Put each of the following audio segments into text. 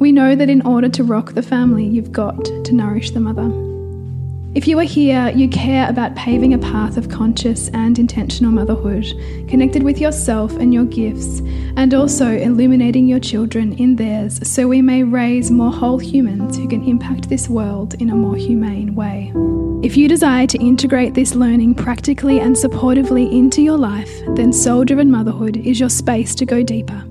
We know that in order to rock the family, you've got to nourish the mother. If you are here, you care about paving a path of conscious and intentional motherhood, connected with yourself and your gifts, and also illuminating your children in theirs so we may raise more whole humans who can impact this world in a more humane way. If you desire to integrate this learning practically and supportively into your life, then Soul Driven Motherhood is your space to go deeper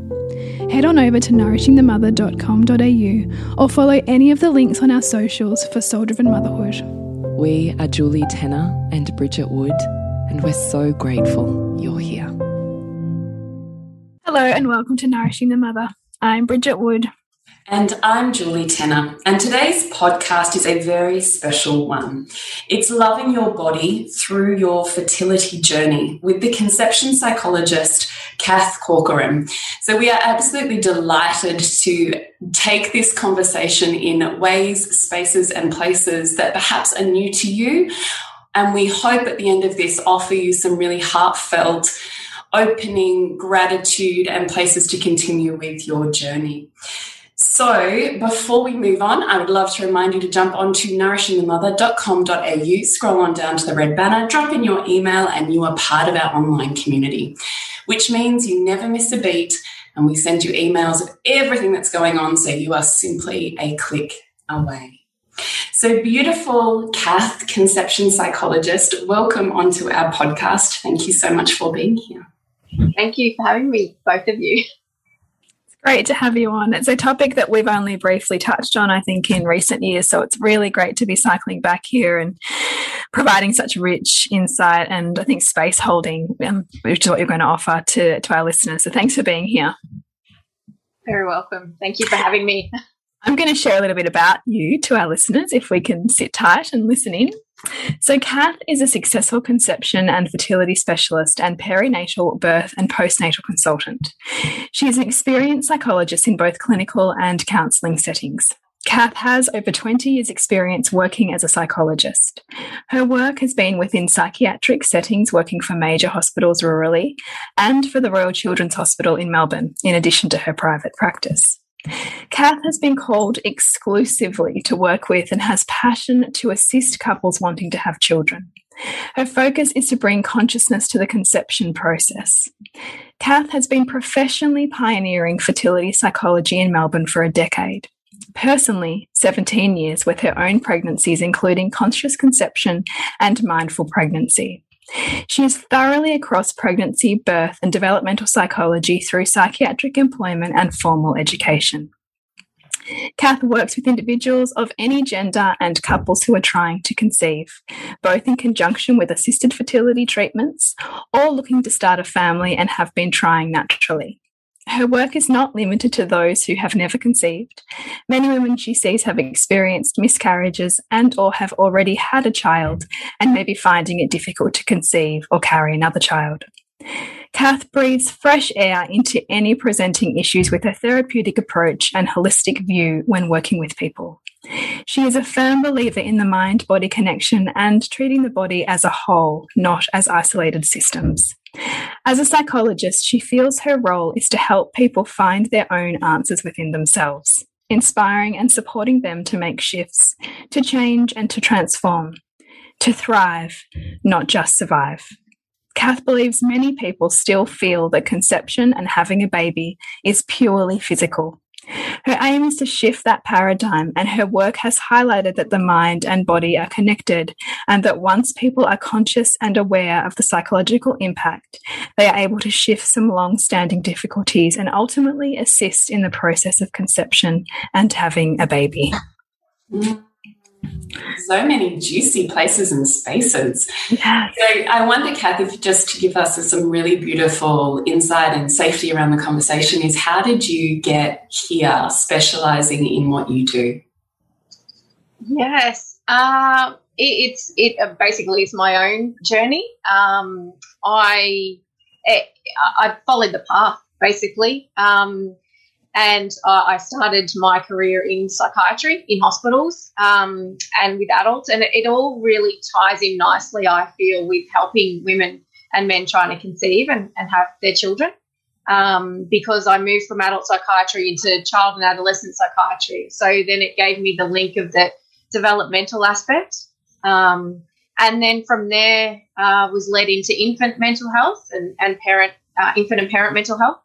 head on over to nourishingthemother.com.au or follow any of the links on our socials for Soul Driven Motherhood. We are Julie Tenner and Bridget Wood, and we're so grateful you're here. Hello, and welcome to Nourishing the Mother. I'm Bridget Wood. And I'm Julie Tenner, and today's podcast is a very special one. It's loving your body through your fertility journey with the conception psychologist Cath Corcoran. So we are absolutely delighted to take this conversation in ways, spaces, and places that perhaps are new to you. And we hope at the end of this offer you some really heartfelt opening gratitude and places to continue with your journey. So, before we move on, I would love to remind you to jump onto nourishingthemother.com.au, scroll on down to the red banner, drop in your email, and you are part of our online community, which means you never miss a beat. And we send you emails of everything that's going on, so you are simply a click away. So, beautiful Cath, conception psychologist, welcome onto our podcast. Thank you so much for being here. Thank you for having me, both of you. Great to have you on. It's a topic that we've only briefly touched on, I think, in recent years. So it's really great to be cycling back here and providing such rich insight and I think space holding, um, which is what you're going to offer to, to our listeners. So thanks for being here. Very welcome. Thank you for having me. I'm going to share a little bit about you to our listeners if we can sit tight and listen in. So, Cath is a successful conception and fertility specialist and perinatal birth and postnatal consultant. She is an experienced psychologist in both clinical and counselling settings. Cath has over 20 years' experience working as a psychologist. Her work has been within psychiatric settings, working for major hospitals rurally, and for the Royal Children's Hospital in Melbourne, in addition to her private practice. Cath has been called exclusively to work with and has passion to assist couples wanting to have children. Her focus is to bring consciousness to the conception process. Cath has been professionally pioneering fertility psychology in Melbourne for a decade. Personally, 17 years with her own pregnancies, including conscious conception and mindful pregnancy. She is thoroughly across pregnancy, birth, and developmental psychology through psychiatric employment and formal education. Cath works with individuals of any gender and couples who are trying to conceive, both in conjunction with assisted fertility treatments or looking to start a family and have been trying naturally. Her work is not limited to those who have never conceived. Many women she sees have experienced miscarriages and or have already had a child and may be finding it difficult to conceive or carry another child. Cath breathes fresh air into any presenting issues with a therapeutic approach and holistic view when working with people. She is a firm believer in the mind body connection and treating the body as a whole, not as isolated systems. As a psychologist, she feels her role is to help people find their own answers within themselves, inspiring and supporting them to make shifts, to change and to transform, to thrive, not just survive. Cath believes many people still feel that conception and having a baby is purely physical. Her aim is to shift that paradigm, and her work has highlighted that the mind and body are connected, and that once people are conscious and aware of the psychological impact, they are able to shift some long standing difficulties and ultimately assist in the process of conception and having a baby. Mm -hmm so many juicy places and spaces. Yes. So I wonder, Cath, if just to give us some really beautiful insight and safety around the conversation is how did you get here specializing in what you do? Yes. Uh, it, it's it uh, basically it's my own journey. Um, I it, I followed the path basically, um, and uh, I started my career in psychiatry in hospitals um, and with adults, and it, it all really ties in nicely. I feel with helping women and men trying to conceive and, and have their children. Um, because I moved from adult psychiatry into child and adolescent psychiatry. So then it gave me the link of the developmental aspect. Um, and then from there uh, was led into infant mental health and, and parent, uh, infant and parent mental health.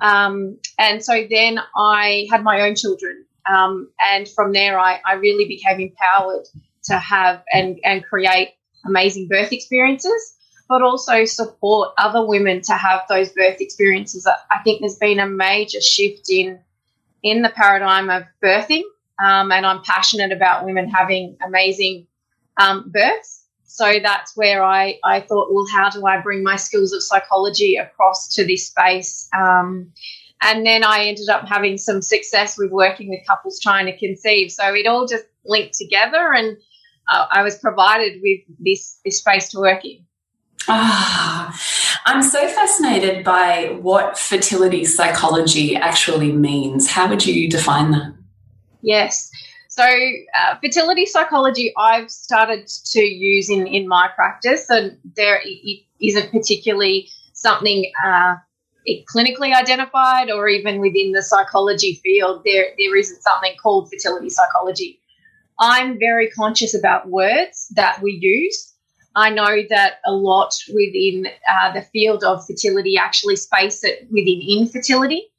Um, and so then I had my own children. Um, and from there, I, I really became empowered to have and, and create amazing birth experiences, but also support other women to have those birth experiences. I think there's been a major shift in in the paradigm of birthing um, and I'm passionate about women having amazing um, births. So that's where I, I thought, well, how do I bring my skills of psychology across to this space? Um, and then I ended up having some success with working with couples trying to conceive. So it all just linked together, and uh, I was provided with this, this space to work in. Ah, I'm so fascinated by what fertility psychology actually means. How would you define that? Yes. So, uh, fertility psychology, I've started to use in, in my practice, and there it isn't particularly something uh, clinically identified or even within the psychology field. There, there isn't something called fertility psychology. I'm very conscious about words that we use. I know that a lot within uh, the field of fertility actually space it within infertility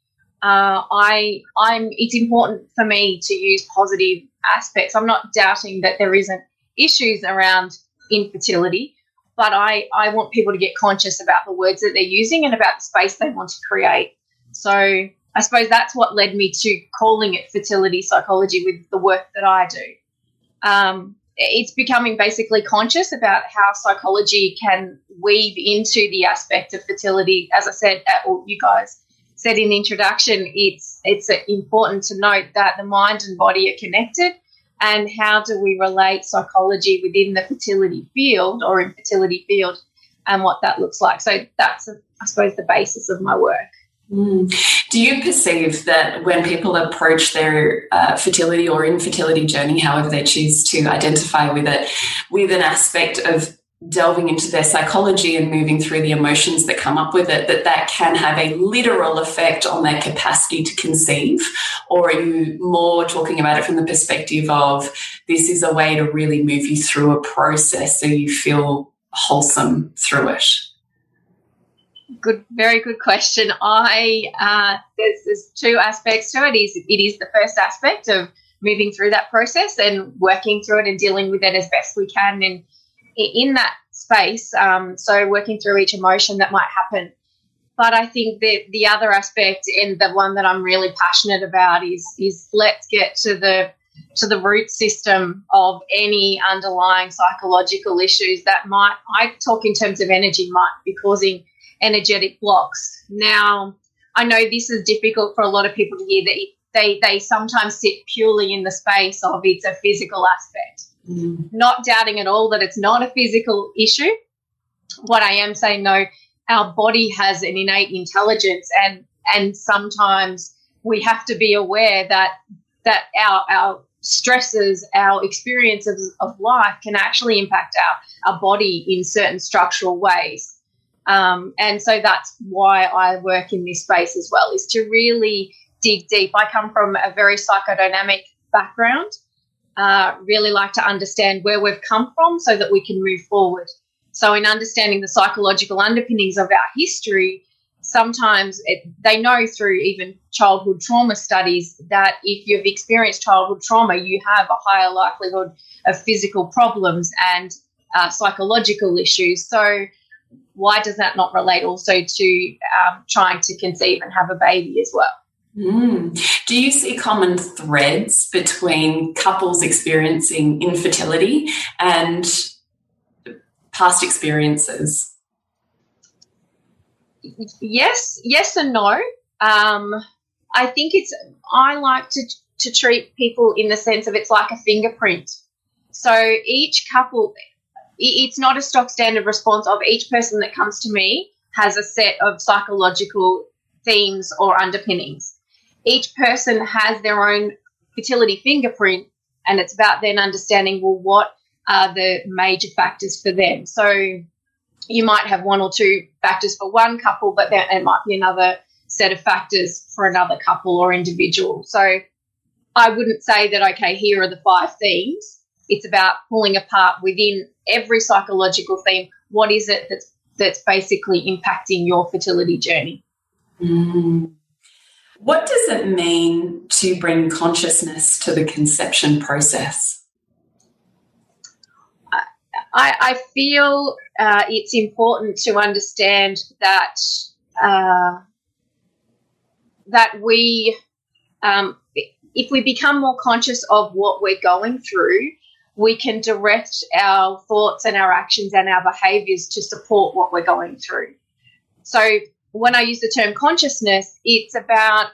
uh, I I'm it's important for me to use positive aspects. I'm not doubting that there isn't issues around infertility, but I, I want people to get conscious about the words that they're using and about the space they want to create. So I suppose that's what led me to calling it fertility psychology with the work that I do. Um, it's becoming basically conscious about how psychology can weave into the aspect of fertility. As I said, well, you guys said in introduction, it's it's important to note that the mind and body are connected, and how do we relate psychology within the fertility field or infertility field, and what that looks like. So that's, I suppose, the basis of my work. Mm. Do you perceive that when people approach their uh, fertility or infertility journey, however they choose to identify with it, with an aspect of delving into their psychology and moving through the emotions that come up with it that that can have a literal effect on their capacity to conceive? Or are you more talking about it from the perspective of this is a way to really move you through a process so you feel wholesome through it? Good very good question. I uh, there's, there's two aspects to it. Is it is the first aspect of moving through that process and working through it and dealing with it as best we can and in that space. Um, so working through each emotion that might happen. But I think that the other aspect and the one that I'm really passionate about is is let's get to the to the root system of any underlying psychological issues that might I talk in terms of energy might be causing energetic blocks. Now I know this is difficult for a lot of people to hear that they they sometimes sit purely in the space of it's a physical aspect. Mm. Not doubting at all that it's not a physical issue. What I am saying, though, our body has an innate intelligence, and and sometimes we have to be aware that that our our stresses, our experiences of life can actually impact our, our body in certain structural ways. Um, and so that's why I work in this space as well, is to really dig deep. I come from a very psychodynamic background uh, really like to understand where we've come from so that we can move forward. So, in understanding the psychological underpinnings of our history, sometimes it, they know through even childhood trauma studies that if you've experienced childhood trauma, you have a higher likelihood of physical problems and uh, psychological issues. So, why does that not relate also to um, trying to conceive and have a baby as well? Mm. Do you see common threads between couples experiencing infertility and past experiences? Yes, yes, and no. Um, I think it's. I like to to treat people in the sense of it's like a fingerprint. So each couple, it's not a stock standard response of each person that comes to me has a set of psychological themes or underpinnings. Each person has their own fertility fingerprint, and it's about then understanding well, what are the major factors for them. So you might have one or two factors for one couple, but then it might be another set of factors for another couple or individual. So I wouldn't say that, okay, here are the five themes. It's about pulling apart within every psychological theme what is it that's that's basically impacting your fertility journey. Mm. What does it mean to bring consciousness to the conception process? I, I feel uh, it's important to understand that uh, that we, um, if we become more conscious of what we're going through, we can direct our thoughts and our actions and our behaviors to support what we're going through. So when I use the term consciousness, it's about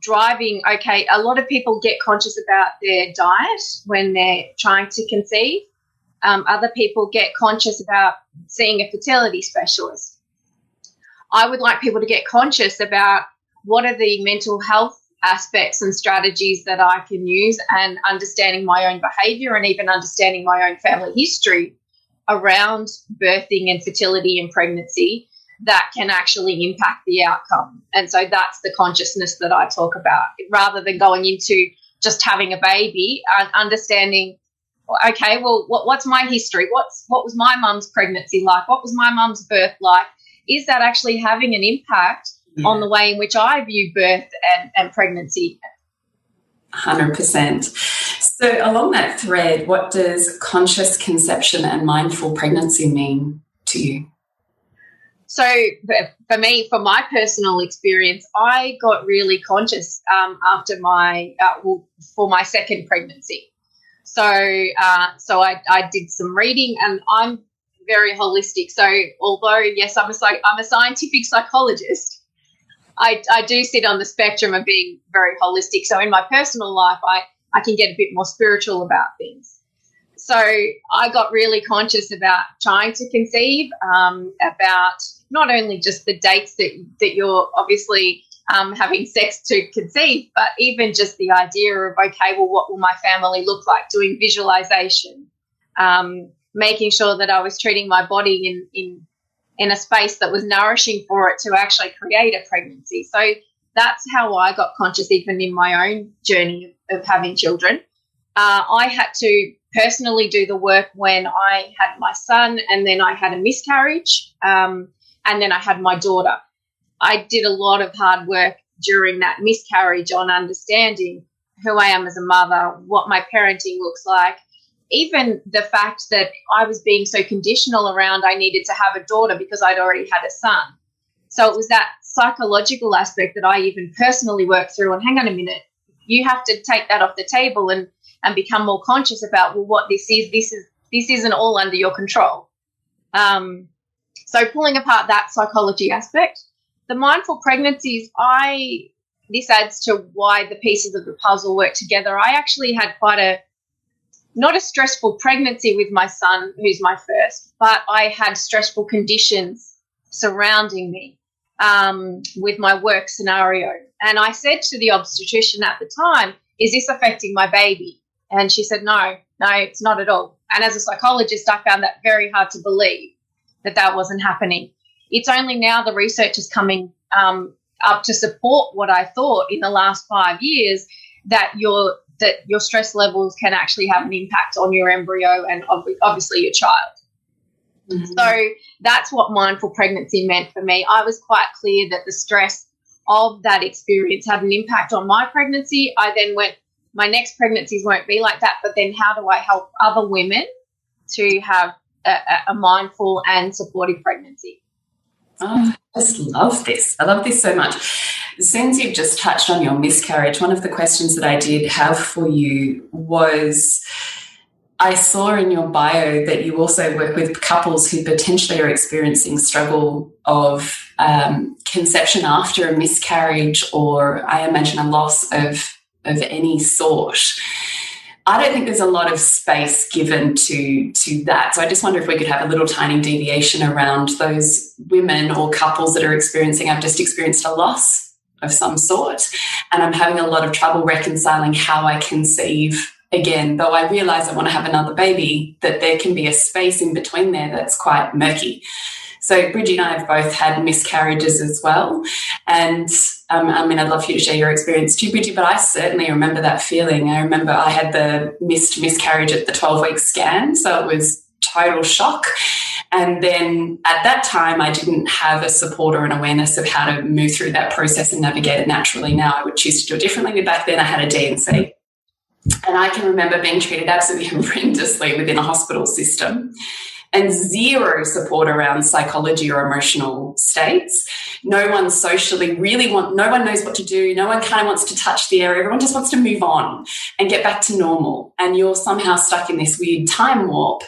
driving. Okay, a lot of people get conscious about their diet when they're trying to conceive. Um, other people get conscious about seeing a fertility specialist. I would like people to get conscious about what are the mental health aspects and strategies that I can use and understanding my own behavior and even understanding my own family history around birthing and fertility and pregnancy that can actually impact the outcome. And so that's the consciousness that I talk about rather than going into just having a baby and understanding okay well what, what's my history what's what was my mum's pregnancy like what was my mum's birth like is that actually having an impact yeah. on the way in which I view birth and, and pregnancy. 100%. So, along that thread, what does conscious conception and mindful pregnancy mean to you? So, for me, for my personal experience, I got really conscious um, after my, uh, well, for my second pregnancy. So, uh, so I, I did some reading, and I'm very holistic. So, although yes, I'm a I'm a scientific psychologist, I, I do sit on the spectrum of being very holistic. So in my personal life, I, I can get a bit more spiritual about things. So I got really conscious about trying to conceive, um, about not only just the dates that, that you're obviously um, having sex to conceive, but even just the idea of, okay, well, what will my family look like? Doing visualization, um, making sure that I was treating my body in, in in a space that was nourishing for it to actually create a pregnancy. So that's how I got conscious, even in my own journey of, having children. Uh, I had to personally do the work when I had my son, and then I had a miscarriage, um, and then I had my daughter. I did a lot of hard work during that miscarriage on understanding who I am as a mother, what my parenting looks like, even the fact that I was being so conditional around I needed to have a daughter because I'd already had a son. So it was that psychological aspect that I even personally worked through. And hang on a minute, you have to take that off the table and and become more conscious about well what this is. This is this isn't all under your control. Um, so pulling apart that psychology aspect, the mindful pregnancies, I this adds to why the pieces of the puzzle work together. I actually had quite a not a stressful pregnancy with my son, who's my first, but I had stressful conditions surrounding me um, with my work scenario. And I said to the obstetrician at the time, Is this affecting my baby? And she said, No, no, it's not at all. And as a psychologist, I found that very hard to believe that that wasn't happening. It's only now the research is coming um, up to support what I thought in the last five years that your that your stress levels can actually have an impact on your embryo and obviously your child. Mm-hmm. So that's what mindful pregnancy meant for me. I was quite clear that the stress of that experience had an impact on my pregnancy. I then went, my next pregnancies won't be like that, but then how do I help other women to have a, mindful and supportive pregnancy? Oh, I just love this. I love this so much. Since you've just touched on your miscarriage, one of the questions that I did have for you was I saw in your bio that you also work with couples who potentially are experiencing struggle of um, conception after a miscarriage or I imagine a loss of of any sort. I don't think there's a lot of space given to to that. So I just wonder if we could have a little tiny deviation around those women or couples that are experiencing. I've just experienced a loss of some sort, and I'm having a lot of trouble reconciling how I conceive again. Though I realize I want to have another baby, that there can be a space in between there that's quite murky. So Bridgie and I have both had miscarriages as well. And um, I mean, I'd love for you to share your experience too, Bridgie, but I certainly remember that feeling. I remember I had the missed miscarriage at the 12 week scan. So it was total shock. And then at that time, I didn't have a support or an awareness of how to move through that process and navigate it naturally. Now I would choose to do it differently. But back then, I had a D&C. And I can remember being treated absolutely horrendously within a hospital system and zero support around psychology or emotional states. No one socially really want, no one knows what to do. No one kind of wants to touch the area. Everyone just wants to move on and get back to normal. And you're somehow stuck in this weird time warp.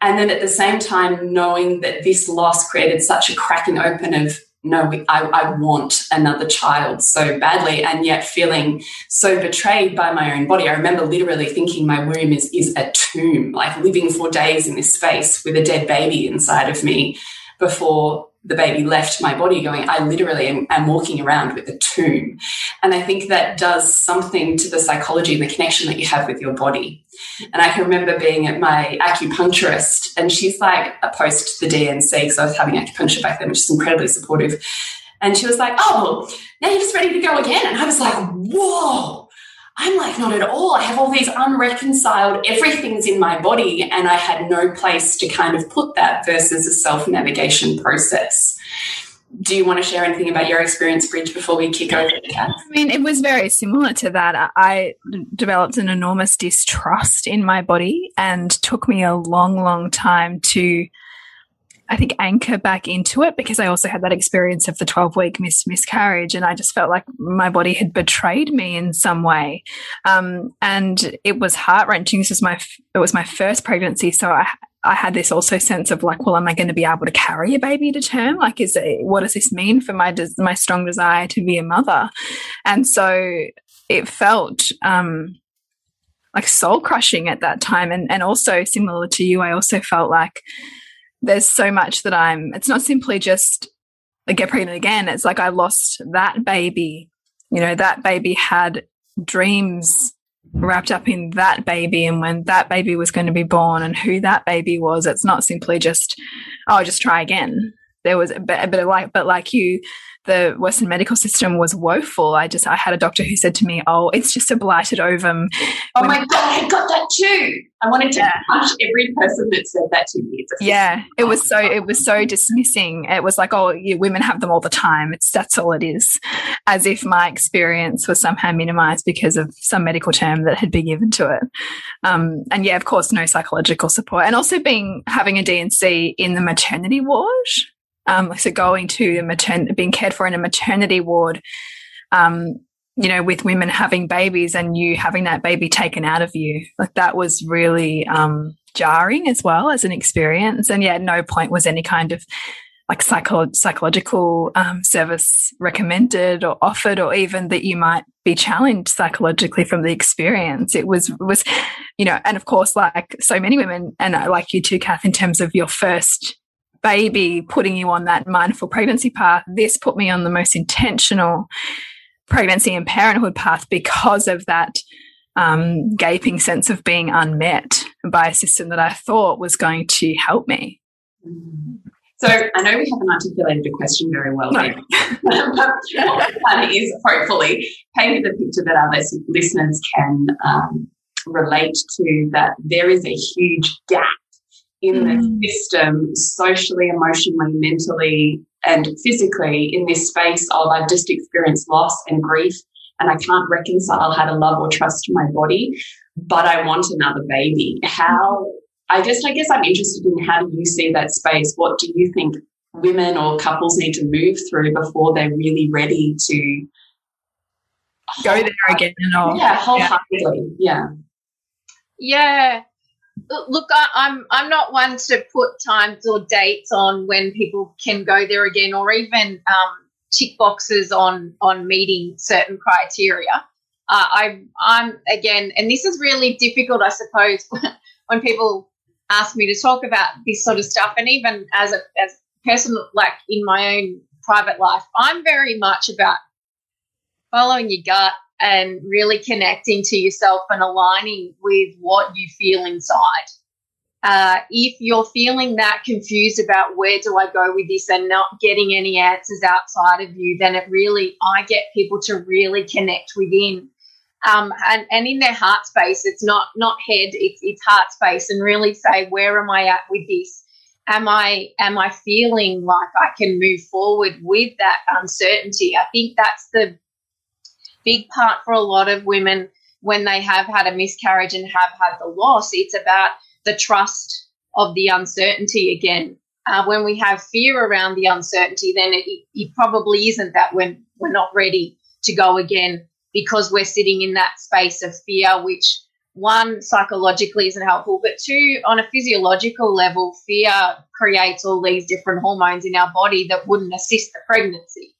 And then at the same time, knowing that this loss created such a cracking open of no, I, I, want another child so badly, and yet feeling so betrayed by my own body. I remember literally thinking my womb is, is a tomb, like living for days in this space with a dead baby inside of me before the baby left my body going, I literally am, am, walking around with a tomb. And I think that does something to the psychology and the connection that you have with your body. And I can remember being at my acupuncturist, and she's like, a post the D&C, because I was having acupuncture back then, which is incredibly supportive. And she was like, Oh, now you're just ready to go again. And I was like, Whoa I'm like, not at all. I have all these unreconciled, everything's in my body, and I had no place to kind of put that versus a self navigation process. Do you want to share anything about your experience, Bridge, before we kick over Cath? I mean, it was very similar to that. I developed an enormous distrust in my body and took me a long, long time to I think, anchor back into it because I also had that experience of the 12 week mis miscarriage. And I just felt like my body had betrayed me in some way. Um, and it was heart wrenching. This was my, it was my first pregnancy. So I, I had this also sense of like, well, am I going to be able to carry a baby to term? Like, is it, what does this mean for my, my strong desire to be a mother? And so it felt, um, like soul crushing at that time. And, and also similar to you, I also felt like, there's so much that I'm, it's not simply just I get pregnant again. It's like I lost that baby. You know, that baby had dreams wrapped up in that baby and when that baby was going to be born and who that baby was. It's not simply just, oh, just try again. There was a bit, a bit of like, but like you, the Western medical system was woeful. I just I had a doctor who said to me, "Oh, it's just a blighted ovum." Oh my god, I got that too. I wanted to yeah. punch every person that said that to me. Yeah, it was so it was so dismissing. It was like, "Oh, yeah, women have them all the time. It's that's all it is," as if my experience was somehow minimized because of some medical term that had been given to it. Um, and yeah, of course, no psychological support, and also being having a D&C in the maternity ward um, so going to a matern- being cared for in a maternity ward, um, you know, with women having babies and you having that baby taken out of you, like that was really um, jarring as well as an experience. And yeah, no point was any kind of like psycho psychological um, service recommended or offered, or even that you might be challenged psychologically from the experience. It was was, you know, and of course, like so many women, and like you too, Cath, in terms of your first baby putting you on that mindful pregnancy path. This put me on the most intentional pregnancy and parenthood path because of that um, gaping sense of being unmet by a system that I thought was going to help me. So I know we haven't articulated a question very well no. but what is hopefully painting the picture that our listeners can um, relate to that there is a huge gap in mm. the system, socially, emotionally, mentally, and physically, in this space of I've just experienced loss and grief, and I can't reconcile how to love or trust my body, but I want another baby. How, I just, I guess I'm interested in how do you see that space? What do you think women or couples need to move through before they're really ready to go there again and all? Yeah, wholeheartedly. Yeah. Yeah look I, i'm i'm not one to put times or dates on when people can go there again or even um, tick boxes on on meeting certain criteria. Uh, I, I'm again, and this is really difficult, I suppose, when people ask me to talk about this sort of stuff, and even as a as a person like in my own private life, I'm very much about following your gut and really connecting to yourself and aligning with what you feel inside. Uh, if you're feeling that confused about where do I go with this and not getting any answers outside of you, then it really, I get people to really connect within. Um, and, and in their heart space, it's not not head, it's, it's heart space, and really say, where am I at with this? Am I am I feeling like I can move forward with that uncertainty? I think that's the big part for a lot of women when they have had a miscarriage and have had the loss. It's about the trust of the uncertainty again. Uh, when we have fear around the uncertainty, then it, it probably isn't that when we're not ready to go again because we're sitting in that space of fear, which one psychologically isn't helpful, but two on a physiological level, fear creates all these different hormones in our body that wouldn't assist the pregnancy.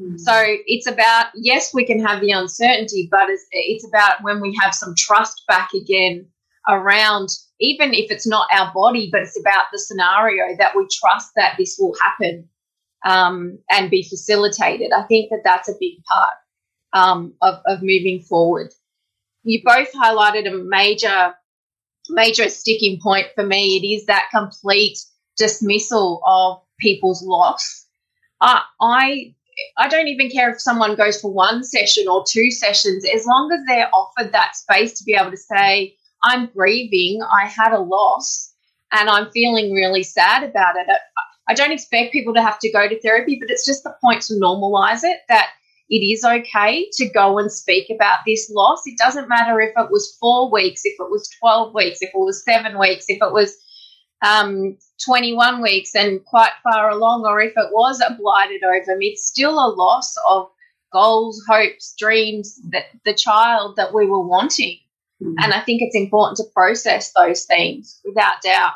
Mm. So it's about yes, we can have the uncertainty, but it's, it's about when we have some trust back again around even if it's not our body, but it's about the scenario that we trust that this will happen um, and be facilitated. I think that that's a big part um, of, of moving forward. You both highlighted a major, major sticking point for me. It is that complete dismissal of people's loss. Uh, I I don't even care if someone goes for one session or two sessions, as long as they're offered that space to be able to say, I'm grieving, I had a loss, and I'm feeling really sad about it. I don't expect people to have to go to therapy, but it's just the point to normalize it that it is okay to go and speak about this loss. It doesn't matter if it was four weeks, if it was 12 weeks, if it was seven weeks, if it was um, 21 weeks and quite far along, or if it was a blighted ovum, it's still a loss of goals, hopes, dreams, that the child that we were wanting. Mm-hmm. And I think it's important to process those things without doubt.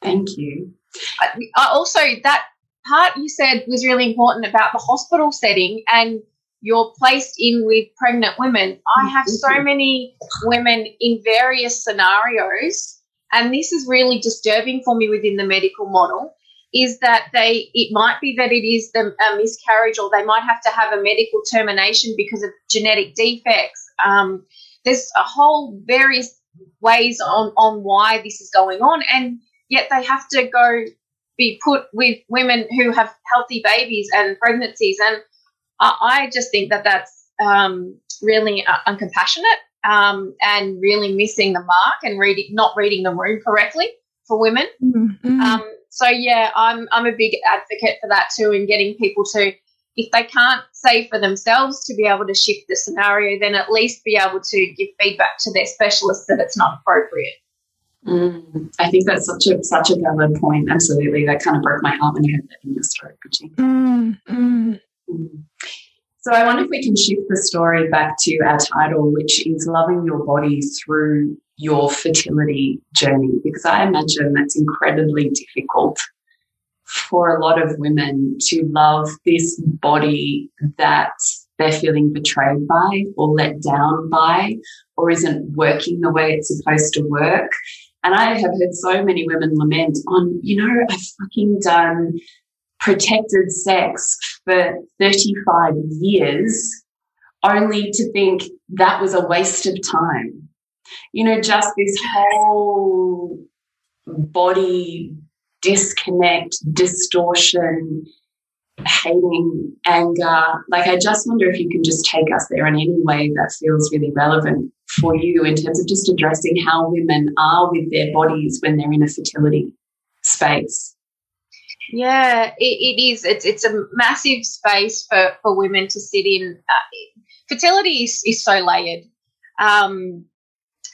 Thank you. I, I also, that part you said was really important about the hospital setting and you're placed in with pregnant women. I have so many women in various scenarios, and this is really disturbing for me within the medical model. Is that they? It might be that it is the, a miscarriage, or they might have to have a medical termination because of genetic defects. Um, there's a whole various ways on on why this is going on, and yet they have to go be put with women who have healthy babies and pregnancies. And I, I just think that that's um, really uh, uncompassionate um, and really missing the mark and reading not reading the room correctly for women. Mm-hmm. Um, so yeah, I'm I'm a big advocate for that too, and getting people to if they can't say for themselves to be able to shift the scenario, then at least be able to give feedback to their specialist that it's not appropriate. Mm, I think that's such a such a valid point. Absolutely, that kind of broke my heart when you had that in your story, Bridgie. Mm, mm. So I wonder if we can shift the story back to our title, which is loving your body through your fertility journey, because I imagine that's incredibly difficult for a lot of women to love this body that they're feeling betrayed by or let down by or isn't working the way it's supposed to work. And I have heard so many women lament on, you know, I've fucking done protected sex for 35 years only to think that was a waste of time. You know, just this whole body disconnect, distortion, hating, anger. Like, I just wonder if you can just take us there in any way that feels really relevant for you in terms of just addressing how women are with their bodies when they're in a fertility space. Yeah, it, it is. It's it's a massive space for, for women to sit in. Uh, fertility is, is so layered. Um,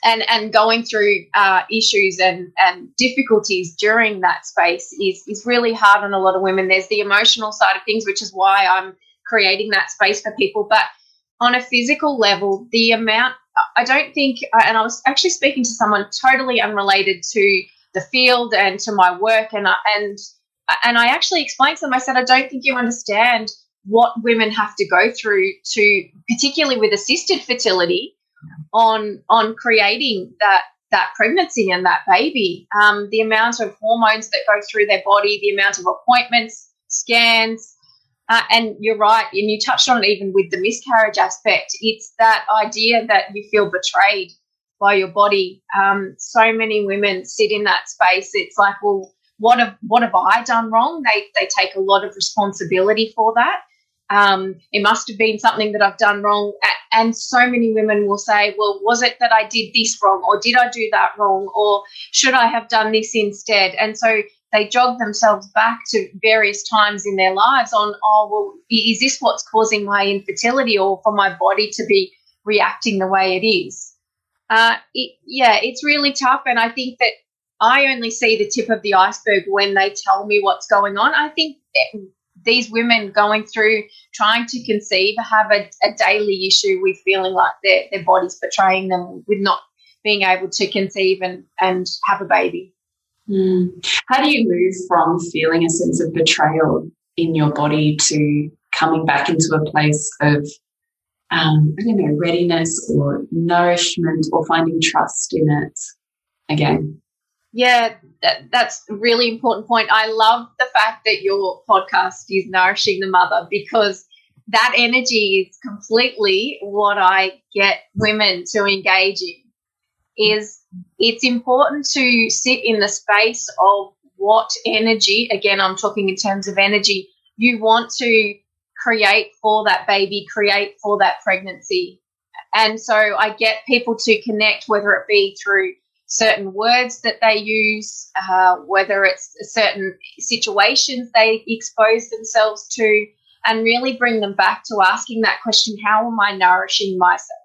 and and going through uh, issues and and difficulties during that space is is really hard on a lot of women. There's the emotional side of things, which is why I'm creating that space for people. But on a physical level, the amount I don't think, uh, and I was actually speaking to someone totally unrelated to the field and to my work, and I, and and I actually explained to them. I said, I don't think you understand what women have to go through to, particularly with assisted fertility, on on creating that that pregnancy and that baby. Um, the amount of hormones that go through their body, the amount of appointments, scans, uh, and you're right, and you touched on it even with the miscarriage aspect. It's that idea that you feel betrayed by your body. Um, so many women sit in that space. It's like, well, what have what have I done wrong? They they take a lot of responsibility for that. Um, it must have been something that I've done wrong. And so many women will say, well, was it that I did this wrong? Or did I do that wrong? Or should I have done this instead? And so they jog themselves back to various times in their lives on, oh, well, is this what's causing my infertility or for my body to be reacting the way it is? Uh, it, yeah, it's really tough. And I think that I only see the tip of the iceberg when they tell me what's going on. I think these women going through trying to conceive have a, a daily issue with feeling like their, their body's betraying them with not being able to conceive and, and have a baby. Mm. How do you move from feeling a sense of betrayal in your body to coming back into a place of, um, I don't know, readiness or nourishment or finding trust in it again? Yeah, that, that's a really important point. I love the fact that your podcast is Nourishing the Mother because that energy is completely what I get women to engage in. Is it's important to sit in the space of what energy, again, I'm talking in terms of energy, you want to create for that baby, create for that pregnancy. And so I get people to connect, whether it be through certain words that they use, uh, whether it's certain situations they expose themselves to, and really bring them back to asking that question how am I nourishing myself?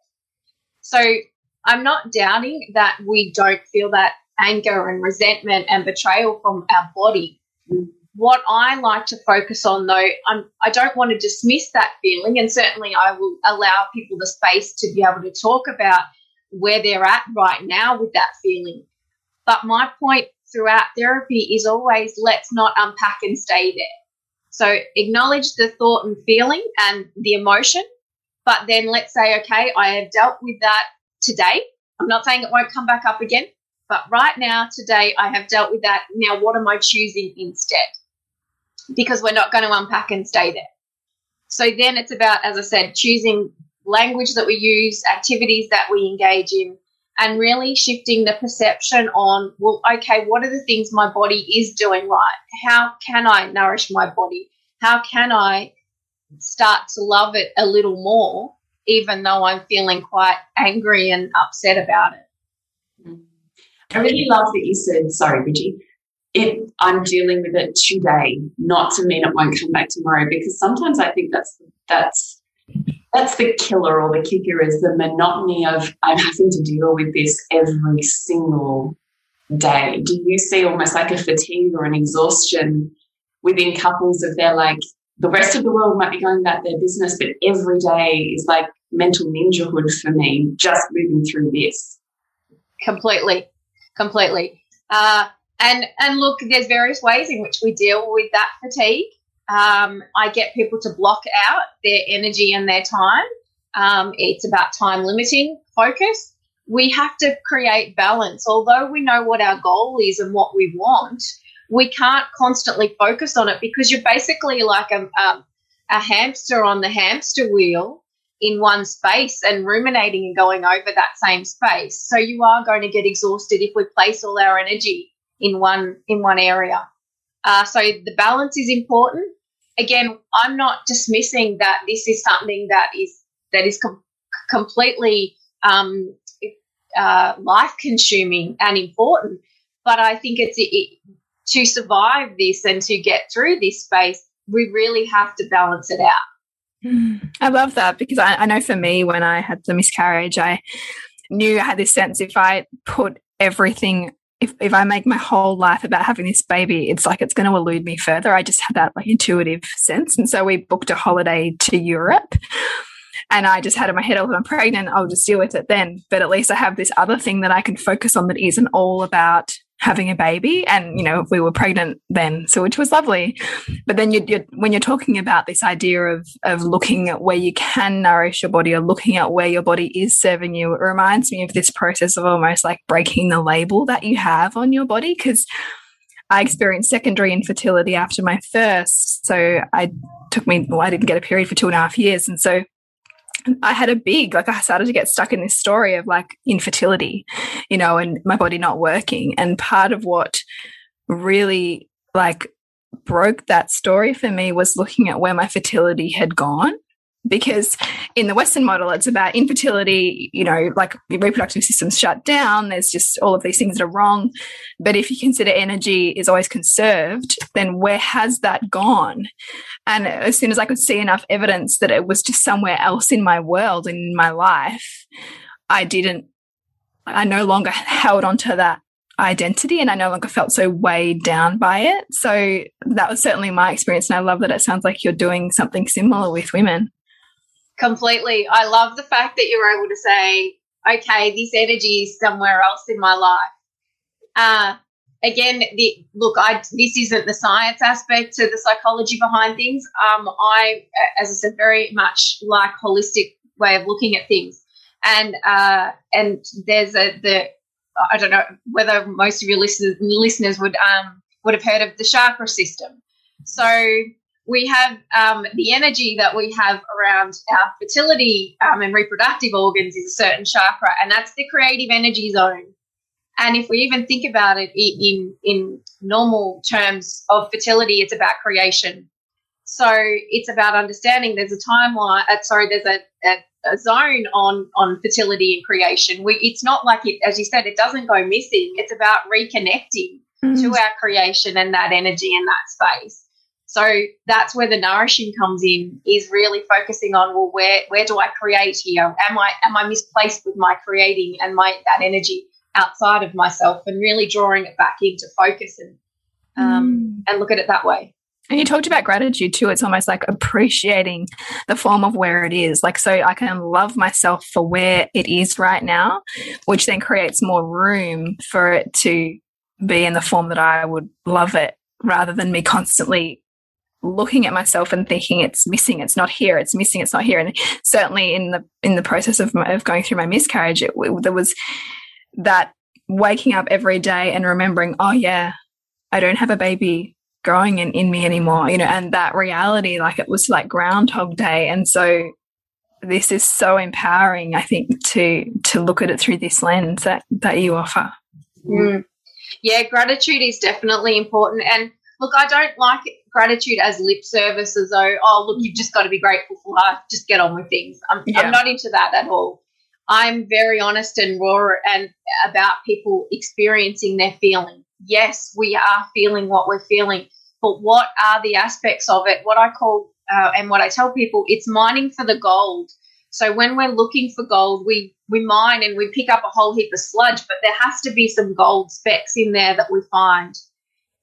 So I'm not doubting that we don't feel that anger and resentment and betrayal from our body. What I like to focus on, though, I'm, I do not want to dismiss that feeling, and certainly I will allow people the space to be able to talk about where they're at right now with that feeling. But my point throughout therapy is always let's not unpack and stay there. So acknowledge the thought and feeling and the emotion, but then let's say, okay, I have dealt with that today. I'm not saying it won't come back up again, but right now, today, I have dealt with that. Now, what am I choosing instead? Because we're not going to unpack and stay there. So then it's about, as I said, choosing language that we use, activities that we engage in, and really shifting the perception on, well, okay, what are the things my body is doing right? How can I nourish my body? How can I start to love it a little more, even though I'm feeling quite angry and upset about it? I really love that you said, sorry, Bridgie, it, I'm dealing with it today, not to mean it won't come back tomorrow, because sometimes I think that's, that's that's the killer or the kicker is the monotony of I'm having to deal with this every single day. Do you see almost like a fatigue or an exhaustion within couples if they're like the rest of the world might be going about their business, but every day is like mental ninjahood for me, just moving through this. Completely, completely. Uh, and and look, there's various ways in which we deal with that fatigue. Um, I get people to block out their energy and their time. Um, it's about time limiting focus. We have to create balance. Although we know what our goal is and what we want, we can't constantly focus on it because you're basically like a, a, a hamster on the hamster wheel in one space and ruminating and going over that same space. So you are going to get exhausted if we place all our energy in one in one area. Uh, so the balance is important. Again, I'm not dismissing that this is something that is that is com- completely um, uh, life consuming and important. But I think it's it, to survive this and to get through this space, we really have to balance it out. I love that because I, I know for me, when I had the miscarriage, I knew I had this sense if I put everything if, if I make my whole life about having this baby, it's like it's going to elude me further. I just had that like intuitive sense. And so we booked a holiday to Europe. And I just had in my head, oh, I'm pregnant, I'll just deal with it then. But at least I have this other thing that I can focus on that isn't all about having a baby and you know if we were pregnant then. So which was lovely. But then you, you, when you're talking about this idea of of looking at where you can nourish your body or looking at where your body is serving you it reminds me of this process of almost like breaking the label that you have on your body because I experienced secondary infertility after my first. So I took me well I didn't get a period for two and a half years. And so I had a big, like, I started to get stuck in this story of like infertility, you know, and my body not working. And part of what really like broke that story for me was looking at where my fertility had gone because in the western model it's about infertility you know like reproductive system's shut down there's just all of these things that are wrong but if you consider energy is always conserved then where has that gone and as soon as i could see enough evidence that it was just somewhere else in my world in my life i didn't i no longer held on to that identity and I no longer felt so weighed down by it. So that was certainly my experience. And I love that it sounds like you're doing something similar with women completely. I love the fact that you're able to say, okay, this energy is somewhere else in my life. Uh, again, the, look, I this isn't the science aspect to the psychology behind things. Um, I, as I said, very much like holistic way of looking at things, and uh, and there's a the I don't know whether most of your listeners listeners would um would have heard of the chakra system. So we have um, the energy that we have around our fertility um, and reproductive organs is a certain chakra, and that's the creative energy zone. And if we even think about it in in normal terms of fertility, it's about creation. So it's about understanding there's a timeline. Uh, sorry, there's a, a, a, zone on on fertility and creation. We, it's not like it, as you said, it doesn't go missing. It's about reconnecting mm-hmm. to our creation and that energy in that space. So that's where the nourishing comes in, is really focusing on well, where where do I create here? Am I am I misplaced with my creating and my that energy outside of myself, and really drawing it back into focus and um, mm. and look at it that way. And you talked about gratitude too. It's almost like appreciating the form of where it is. Like, so I can love myself for where it is right now, which then creates more room for it to be in the form that I would love it rather than me constantly looking at myself and thinking it's missing it's not here it's missing it's not here. And certainly in the in the process of, my, of going through my miscarriage it, it, there was that waking up every day and remembering oh yeah i don't have a baby growing in, in me anymore you know and that reality like it was like groundhog day. And so this is so empowering i think to to look at it through this lens that that you offer. Mm. yeah gratitude is definitely important. And look i don't like gratitude as lip service as though, oh, look, you've just got to be grateful for life. Just get on with things. I'm, yeah. I'm not into that at all. I'm very honest and raw and about people experiencing their feeling. Yes, we are feeling what we're feeling, but what are the aspects of it? What I call uh, and what I tell people, it's mining for the gold. So when we're looking for gold, we we mine and we pick up a whole heap of sludge, but there has to be some gold specks in there that we find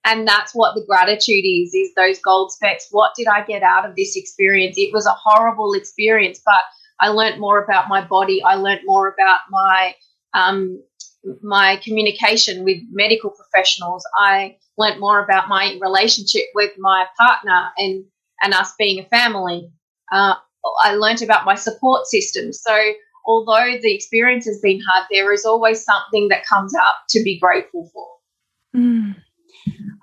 and that's what the gratitude is is those gold specks. What did i get out of this experience? It was a horrible experience but i learned more about my body. I learned more about my um, my communication with medical professionals. I learned more about my relationship with my partner and and us being a family. Uh, i learned about my support system. So although the experience has been hard there is always something that comes up to be grateful for. Mm.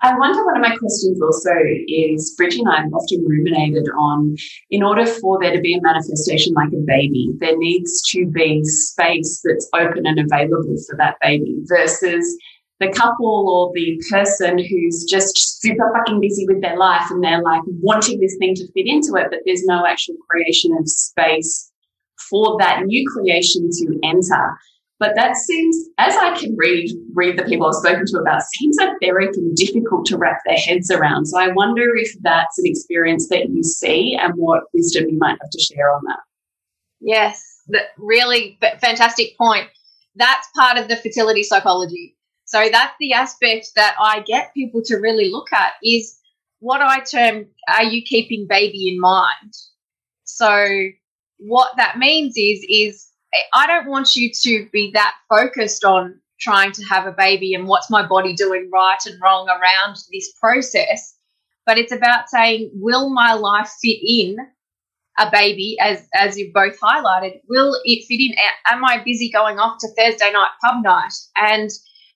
I wonder one of my questions also is Bridgie and I have often ruminated on in order for there to be a manifestation like a baby, there needs to be space that's open and available for that baby versus the couple or the person who's just super fucking busy with their life and they're like wanting this thing to fit into it, but there's no actual creation of space for that new creation to enter. But that seems, as I can read read the people I've spoken to about, seems like very difficult to wrap their heads around. So I wonder if that's an experience that you see and what wisdom you might have to share on that. Yes, that really fantastic point. That's part of the fertility psychology. So that's the aspect that I get people to really look at is what I term are you keeping baby in mind? So what that means is is I don't want you to be that focused on trying to have a baby and what's my body doing right and wrong around this process. But it's about saying, will my life fit in a baby, as as you've both highlighted? Will it fit in? Am I busy going off to Thursday night pub night? And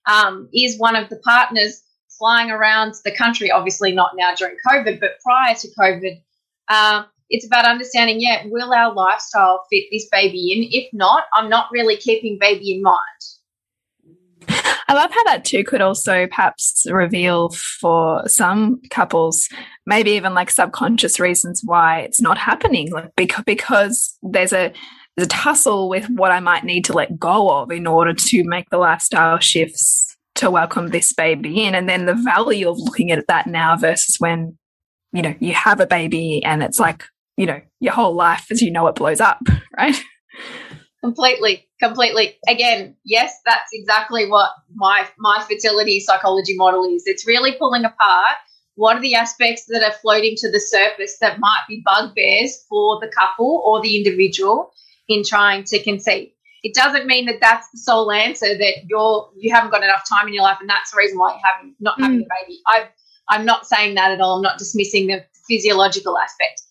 um, is one of the partners flying around the country? Obviously, not now during COVID, but prior to COVID. Uh, it's about understanding, yeah, will our lifestyle fit this baby in? If not, I'm not really keeping baby in mind. I love how that too could also perhaps reveal for some couples, maybe even like subconscious reasons why it's not happening. Like because because there's a there's a tussle with what I might need to let go of in order to make the lifestyle shifts to welcome this baby in. And then the value of looking at that now versus when, you know, you have a baby and it's like, you know, your whole life as you know it blows up, right? Completely, completely. Again, yes, that's exactly what my my fertility psychology model is. It's really pulling apart what are the aspects that are floating to the surface that might be bugbears for the couple or the individual in trying to conceive. It doesn't mean that that's the sole answer that you're you haven't got enough time in your life and that's the reason why you're having not having mm. a baby. I I'm not saying that at all. I'm not dismissing the physiological aspect,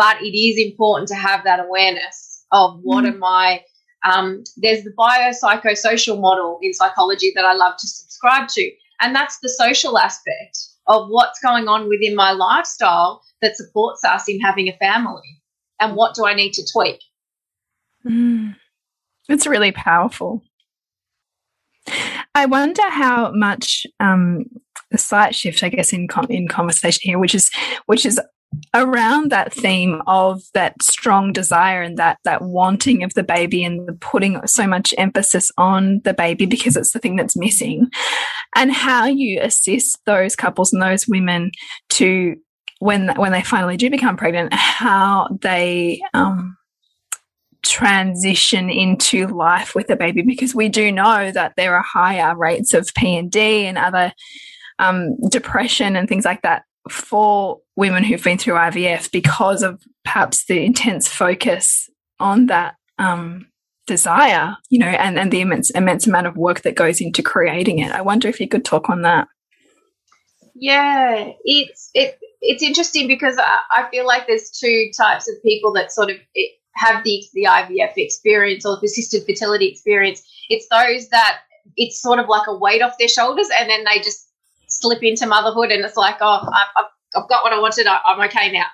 but it is important to have that awareness of what mm. am I um, there's the biopsychosocial model in psychology that I love to subscribe to, and that's the social aspect of what's going on within my lifestyle that supports us in having a family, and what do I need to tweak. Mm. It's really powerful. I wonder how much um, the slight shift, I guess, in in conversation here, which is which is around that theme of that strong desire and that that wanting of the baby and the putting so much emphasis on the baby because it's the thing that's missing. And how you assist those couples and those women to when when they finally do become pregnant how they um, transition into life with a baby because we do know that there are higher rates of PND and other um, depression and things like that for women who've been through IVF because of perhaps the intense focus on that um, desire, you know, and, and the immense immense amount of work that goes into creating it. I wonder if you could talk on that. Yeah, it's it it's interesting because I, I feel like there's two types of people that sort of have the the IVF experience or the assisted fertility experience. It's those that it's sort of like a weight off their shoulders, and then they just slip into motherhood and it's like, oh, I've, I've got what I wanted. I'm okay now.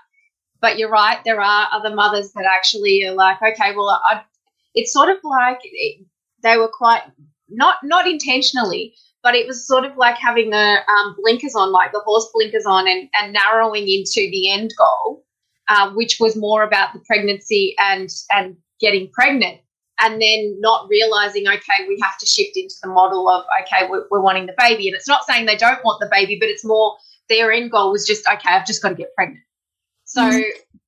But you're right. There are other mothers that actually are like, okay, well, I, it's sort of like it, they were quite not not intentionally, but it was sort of like having the um, blinkers on, like the horse blinkers on, and, and narrowing into the end goal, uh, which was more about the pregnancy and and getting pregnant and then not realizing, okay, we have to shift into the model of, okay, we're, we're, wanting the baby. And it's not saying they don't want the baby, but it's more their end goal was just, okay, I've just got to get pregnant. So mm-hmm.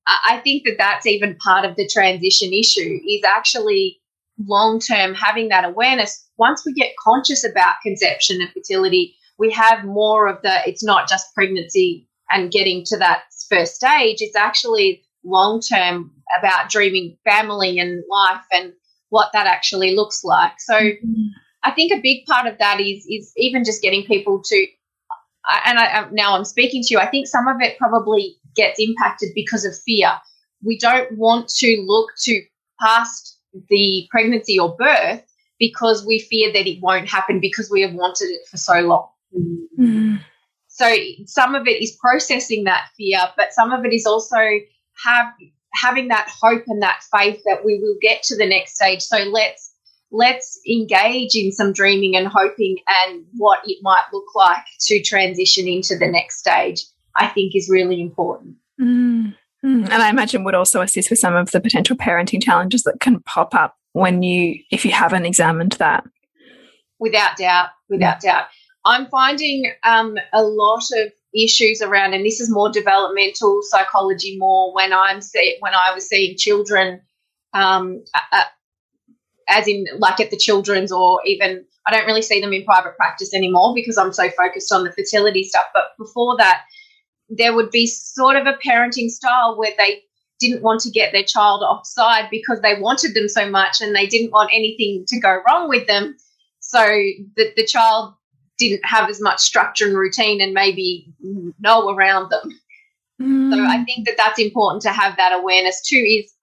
I think that that's even part of the transition issue is actually long term having that awareness. Once we get conscious about conception and fertility, we have more of the, it's not just pregnancy and getting to that first stage, it's actually long term about dreaming family and life and what that actually looks like. So mm-hmm. I think a big part of that is is even just getting people to and I, now I'm speaking to you. I think some of it probably gets impacted because of fear. We don't want to look to past the pregnancy or birth because we fear that it won't happen because we have wanted it for so long. Mm. So some of it is processing that fear, but some of it is also have having that hope and that faith that we will get to the next stage. So let's let's engage in some dreaming and hoping and what it might look like to transition into the next stage. I think is really important. Mm. Mm. And I imagine would also assist with some of the potential parenting challenges that can pop up when you if you haven't examined that. Without doubt, without doubt. I'm finding um, a lot of issues around, and this is more developmental psychology, more when I'm see, when I was seeing children, um, as in like at the children's, or even I don't really see them in private practice anymore because I'm so focused on the fertility stuff. But before that, there would be sort of a parenting style where they didn't want to get their child offside because they wanted them so much and they didn't want anything to go wrong with them. So the, the child didn't have as much structure and routine and maybe know around them. Mm. So I think that that's important to have that awareness too. Is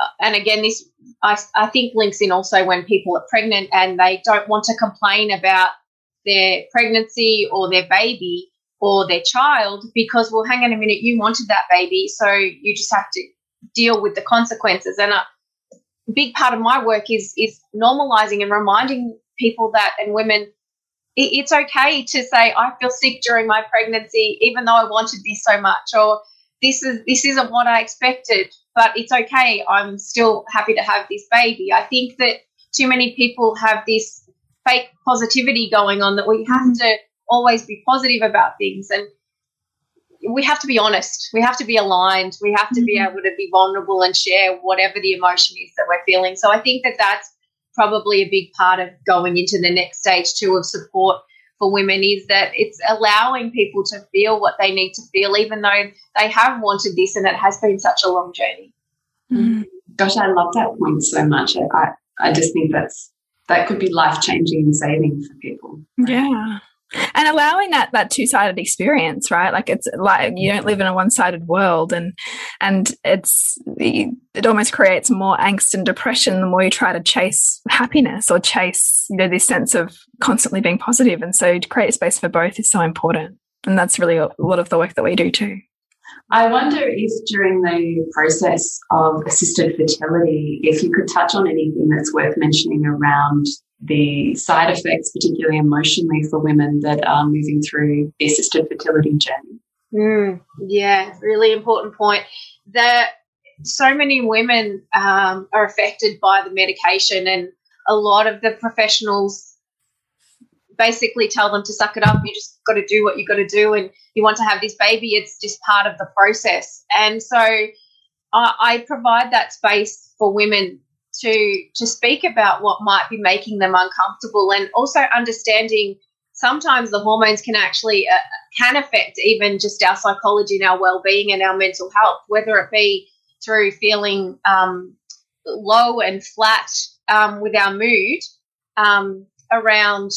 Uh, and again, this I, I think links in also when people are pregnant and they don't want to complain about their pregnancy or their baby or their child because well, hang on a minute, you wanted that baby, so you just have to deal with the consequences. And uh, a big part of my work is is normalizing and reminding people that and women it's okay to say I feel sick during my pregnancy, even though I wanted this so much, or this is this isn't what I expected, but it's okay. I'm still happy to have this baby. I think that too many people have this fake positivity going on that we have to always be positive about things and we have to be honest. We have to be aligned. We have to be mm-hmm. able to be vulnerable and share whatever the emotion is that we're feeling. So I think that that's probably a big part of going into the next stage too of support for women is that it's allowing people to feel what they need to feel, even though they have wanted this and it has been such a long journey. Mm. Gosh, I love that point so much. I, I just think that's that could be life changing and saving for people. Yeah and allowing that that two-sided experience right? Like it's like you don't live in a one-sided world and and it's it almost creates more angst and depression the more you try to chase happiness or chase you know this sense of constantly being positive. and so to create space for both is so important. And that's really a lot of the work that we do too. I wonder if during the process of assisted fertility, if you could touch on anything that's worth mentioning around the side effects, particularly emotionally for women that are moving through the assisted fertility journey. Mm, yeah, really important point. That so many women um, are affected by the medication, and a lot of the professionals basically tell them to suck it up. You just got to do what you got to do, and you want to have this baby. It's just part of the process, and so I, I provide that space for women to to speak about what might be making them uncomfortable and also understanding sometimes the hormones can actually uh, can affect even just our psychology and our well-being and our mental health whether it be through feeling um, low and flat um, with our mood um, around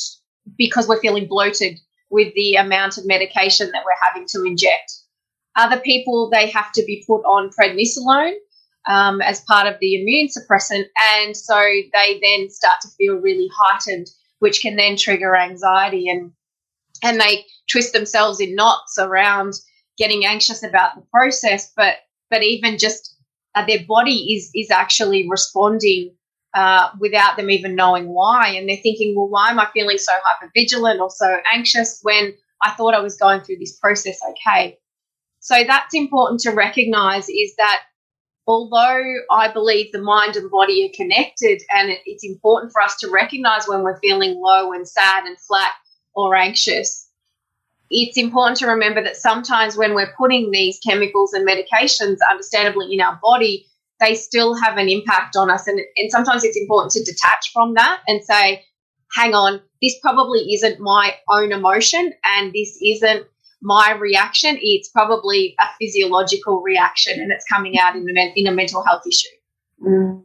because we're feeling bloated with the amount of medication that we're having to inject. Other people they have to be put on prednisolone um, as part of the immune suppressant. And so they then start to feel really heightened, which can then trigger anxiety and and they twist themselves in knots around getting anxious about the process. But but even just uh, their body is is actually responding uh, without them even knowing why, and they're thinking, well, why am I feeling so hyper vigilant or so anxious when I thought I was going through this process okay? So that's important to recognize is that although I believe the mind and body are connected, and it's important for us to recognize when we're feeling low and sad and flat or anxious, it's important to remember that sometimes when we're putting these chemicals and medications, understandably, in our body, they still have an impact on us. And, and sometimes it's important to detach from that and say, hang on, this probably isn't my own emotion, and this isn't my reaction, it's probably a physiological reaction and it's coming out in a, in a mental health issue. Mm,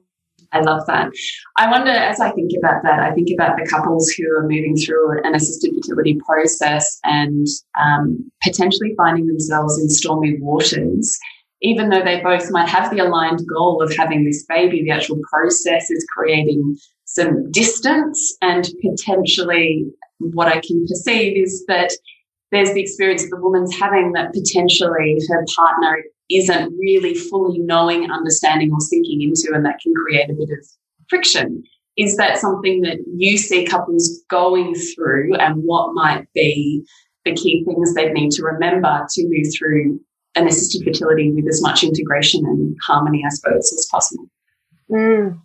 I love that. I wonder, as I think about that, I think about the couples who are moving through an assisted fertility process and um, potentially finding themselves in stormy waters. Even though they both might have the aligned goal of having this baby, the actual process is creating some distance and potentially what I can perceive is that there's the experience the woman's having that potentially her partner isn't really fully knowing, understanding, or sinking into, and that can create a bit of friction. Is that something that you see couples going through, and what might be the key things they'd need to remember to move through an assisted fertility with as much integration and harmony, I suppose, as possible? Mm,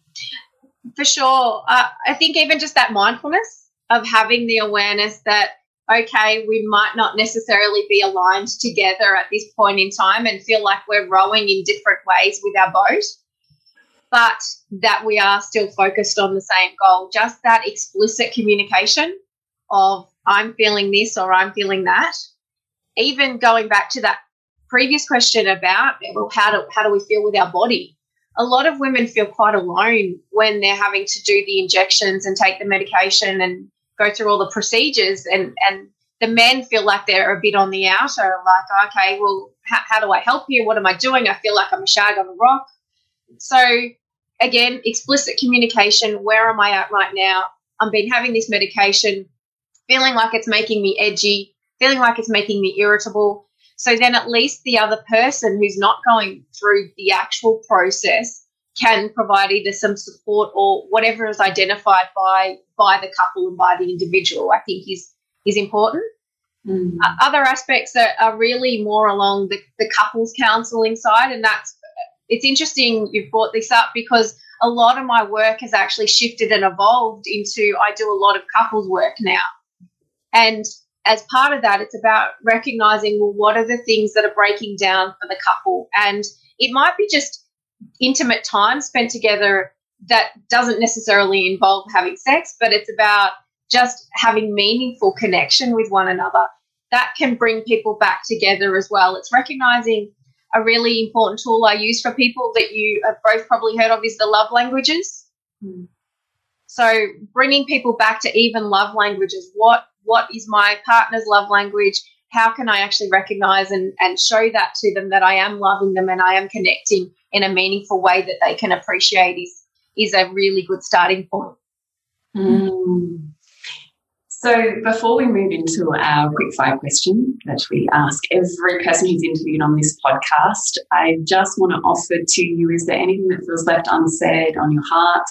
for sure. Uh, I think even just that mindfulness of having the awareness that okay, we might not necessarily be aligned together at this point in time and feel like we're rowing in different ways with our boat, but that we are still focused on the same goal. Just that explicit communication of I'm feeling this or I'm feeling that. Even going back to that previous question about well, how do how do we feel with our body? a lot of women feel quite alone when they're having to do the injections and take the medication and go through all the procedures and and the men feel like they're a bit on the outer like okay well how, how do i help you? What am i doing? I feel like i'm a shag on a rock. So again explicit communication where am i at right now? I've been having this medication feeling like it's making me edgy feeling like it's making me irritable. So then at least the other person who's not going through the actual process can provide either some support or whatever is identified by by the couple and by the individual, I think is is important. Mm. Uh, other aspects are, are, really more along the, the couples counselling side, and that's it's interesting you've brought this up because a lot of my work has actually shifted and evolved into I do a lot of couples work now, and as part of that, it's about recognizing well, what are the things that are breaking down for the couple, and it might be just intimate time spent together that doesn't necessarily involve having sex, but it's about just having meaningful connection with one another. That can bring people back together as well. It's recognizing a really important tool I use for people that you have both probably heard of is the love languages. Mm. So bringing people back to even love languages. What what is my partner's love language? How can I actually recognize and, and show that to them that I am loving them and I am connecting in a meaningful way that they can appreciate is is a really good starting point. Mm. So before we move into our quick fire question that we ask every person who's interviewed on this podcast, I just want to offer to you, is there anything that feels left unsaid on your heart,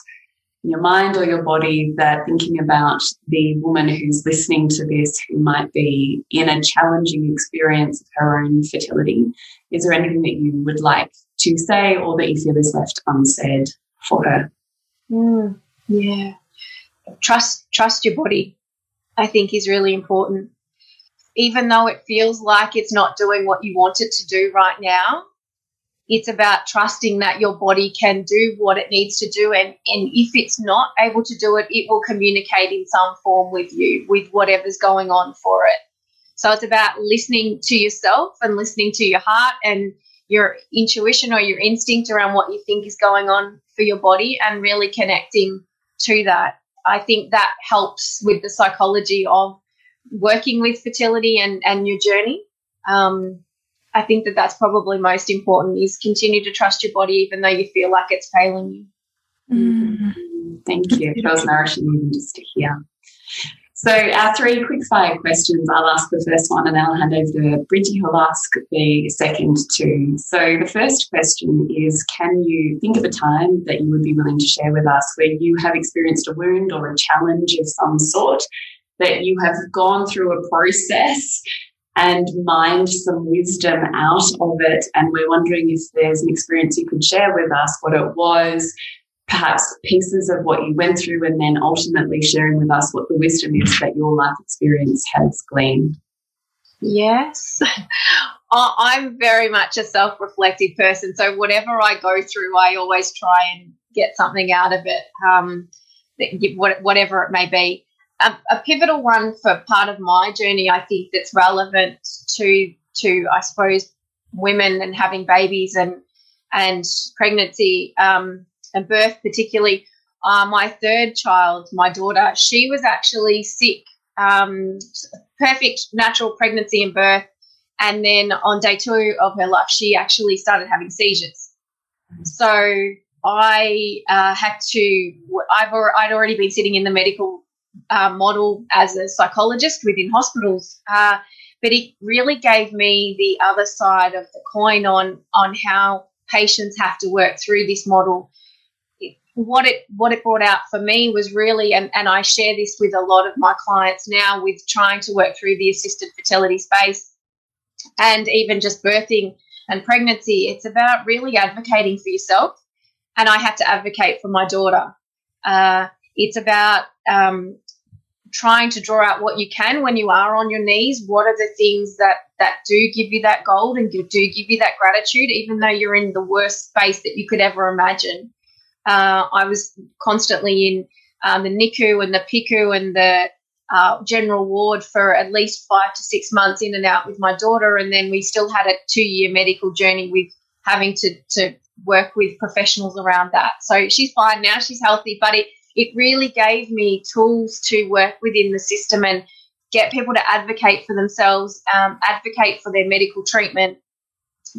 in your mind or your body that thinking about the woman who's listening to this who might be in a challenging experience of her own fertility, is there anything that you would like to say or that you feel is left unsaid for her? Mm, yeah. Trust trust your body, I think is really important. Even though it feels like it's not doing what you want it to do right now, it's about trusting that your body can do what it needs to do and, and if it's not able to do it, it will communicate in some form with you, with whatever's going on for it. So it's about listening to yourself and listening to your heart and your intuition or your instinct around what you think is going on for your body and really connecting to that. I think that helps with the psychology of working with fertility and, and your journey. Um, I think that that's probably most important is continue to trust your body even though you feel like it's failing you. Mm. Thank you. It was nourishing just to hear. So our three quick fire questions. I'll ask the first one and I'll hand over to Bridgie who'll ask the second two. So the first question is can you think of a time that you would be willing to share with us where you have experienced a wound or a challenge of some sort that you have gone through a process and mined some wisdom out of it and we're wondering if there's an experience you could share with us what it was perhaps pieces of what you went through and then ultimately sharing with us what the wisdom is that your life experience has gleaned. Yes. I'm very much a self reflective person. So, whatever I go through, I always try and get something out of it, um, whatever it may be. A, a pivotal one for part of my journey, I think, that's relevant to, to I suppose, women and having babies and, and pregnancy. Um, and birth, particularly. Uh, my third child, my daughter, she was actually sick. Um, perfect natural pregnancy and birth. And then on day two of her life, she actually started having seizures. So I uh, had to, I've, I'd already been sitting in the medical uh, model as a psychologist within hospitals. Uh, but it really gave me the other side of the coin on, on how patients have to work through this model what it what it brought out for me was really and, and I share this with a lot of my clients now with trying to work through the assisted fertility space and even just birthing and pregnancy. It's about really advocating for yourself and I had to advocate for my daughter. Uh, it's about um, trying to draw out what you can when you are on your knees. What are the things that that do give you that gold and do give you that gratitude even though you're in the worst space that you could ever imagine uh, I was constantly in um, the NICU and the PICU and the uh, general ward for at least five to six months in and out with my daughter. And then we still had a two year medical journey with having to, to work with professionals around that. So she's fine now, she's healthy, but it, it really gave me tools to work within the system and get people to advocate for themselves, um, advocate for their medical treatment,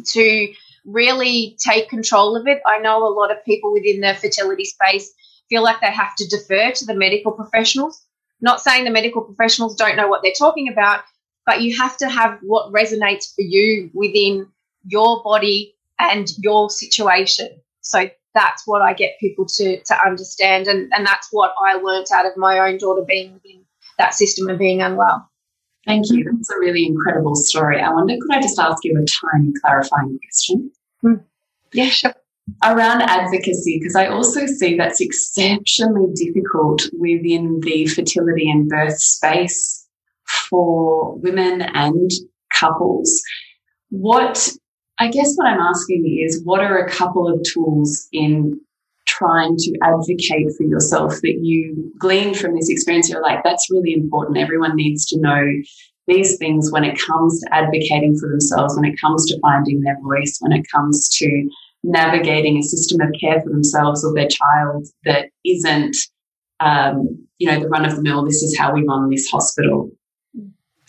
to really take control of it. I know a lot of people within the fertility space feel like they have to defer to the medical professionals. Not saying the medical professionals don't know what they're talking about, but you have to have what resonates for you within your body and your situation. So that's what I get people to to understand, and and that's what I learnt out of my own daughter being within that system and being unwell. Thank you. That's a really incredible story. I wonder, could I just ask you a tiny clarifying question? Mm. Yeah, sure. Around advocacy, because I also see that's exceptionally difficult within the fertility and birth space for women and couples. What I guess what I'm asking is what are a couple of tools in trying to advocate for yourself that you gleaned from this experience? You're like, that's really important. Everyone needs to know these things when it comes to advocating for themselves, when it comes to finding their voice, when it comes to navigating a system of care for themselves or their child that isn't, um, you know, the run of the mill, this is how we run this hospital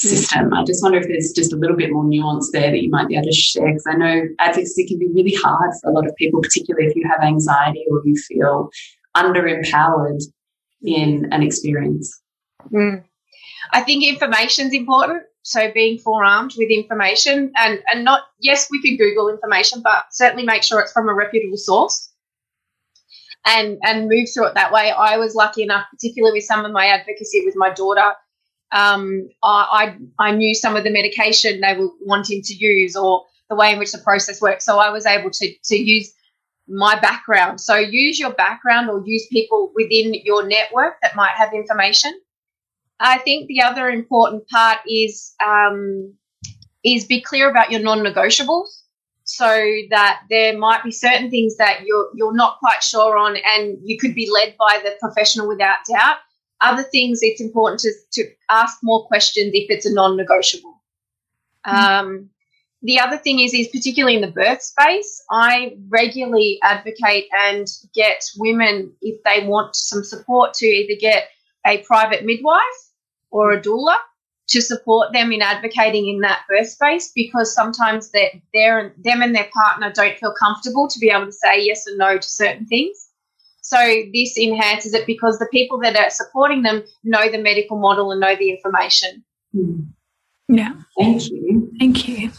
system. I just wonder if there's just a little bit more nuance there that you might be able to share because I know advocacy can be really hard for a lot of people, particularly if you have anxiety or you feel under empowered in an experience. Mm. I think information is important. So being forearmed with information and, and not, yes, we can Google information, but certainly make sure it's from a reputable source and, and move through it that way. I was lucky enough, particularly with some of my advocacy with my daughter, um, I, I, knew some of the medication they were wanting to use or the way in which the process works. So I was able to, to use my background. So use your background or use people within your network that might have information. I think the other important part is um, is be clear about your non-negotiables, so that there might be certain things that you're you're not quite sure on, and you could be led by the professional without doubt. Other things, it's important to, to ask more questions if it's a non-negotiable. Mm. Um, the other thing is, is particularly in the birth space, I regularly advocate and get women if they want some support to either get a private midwife or a doula to support them in advocating in that birth space because sometimes that they're them and their partner don't feel comfortable to be able to say yes or no to certain things. So this enhances it because the people that are supporting them know the medical model and know the information. Hmm. Yeah. Thank you. Thank you.